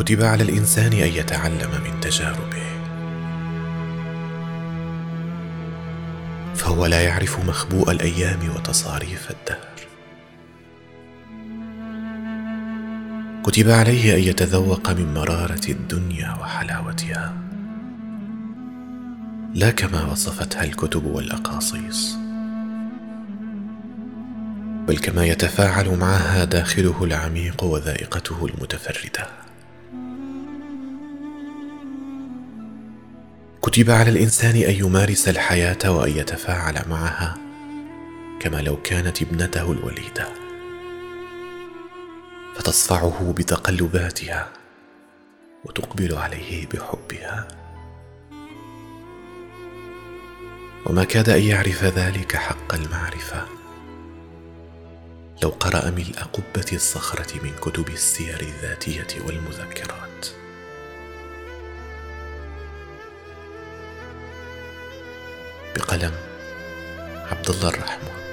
كتب على الإنسان أن يتعلم من تجاربه. فهو لا يعرف مخبوء الأيام وتصاريف الدهر. كتب عليه أن يتذوق من مرارة الدنيا وحلاوتها. لا كما وصفتها الكتب والأقاصيص. بل كما يتفاعل معها داخله العميق وذائقته المتفردة. كتب على الإنسان أن يمارس الحياة وأن يتفاعل معها كما لو كانت ابنته الوليدة. فتصفعه بتقلباتها وتقبل عليه بحبها. وما كاد أن يعرف ذلك حق المعرفة. لو قرأ ملء قبه الصخرة من كتب السير الذاتية والمذكرات. بقلم عبد الله الرحمن.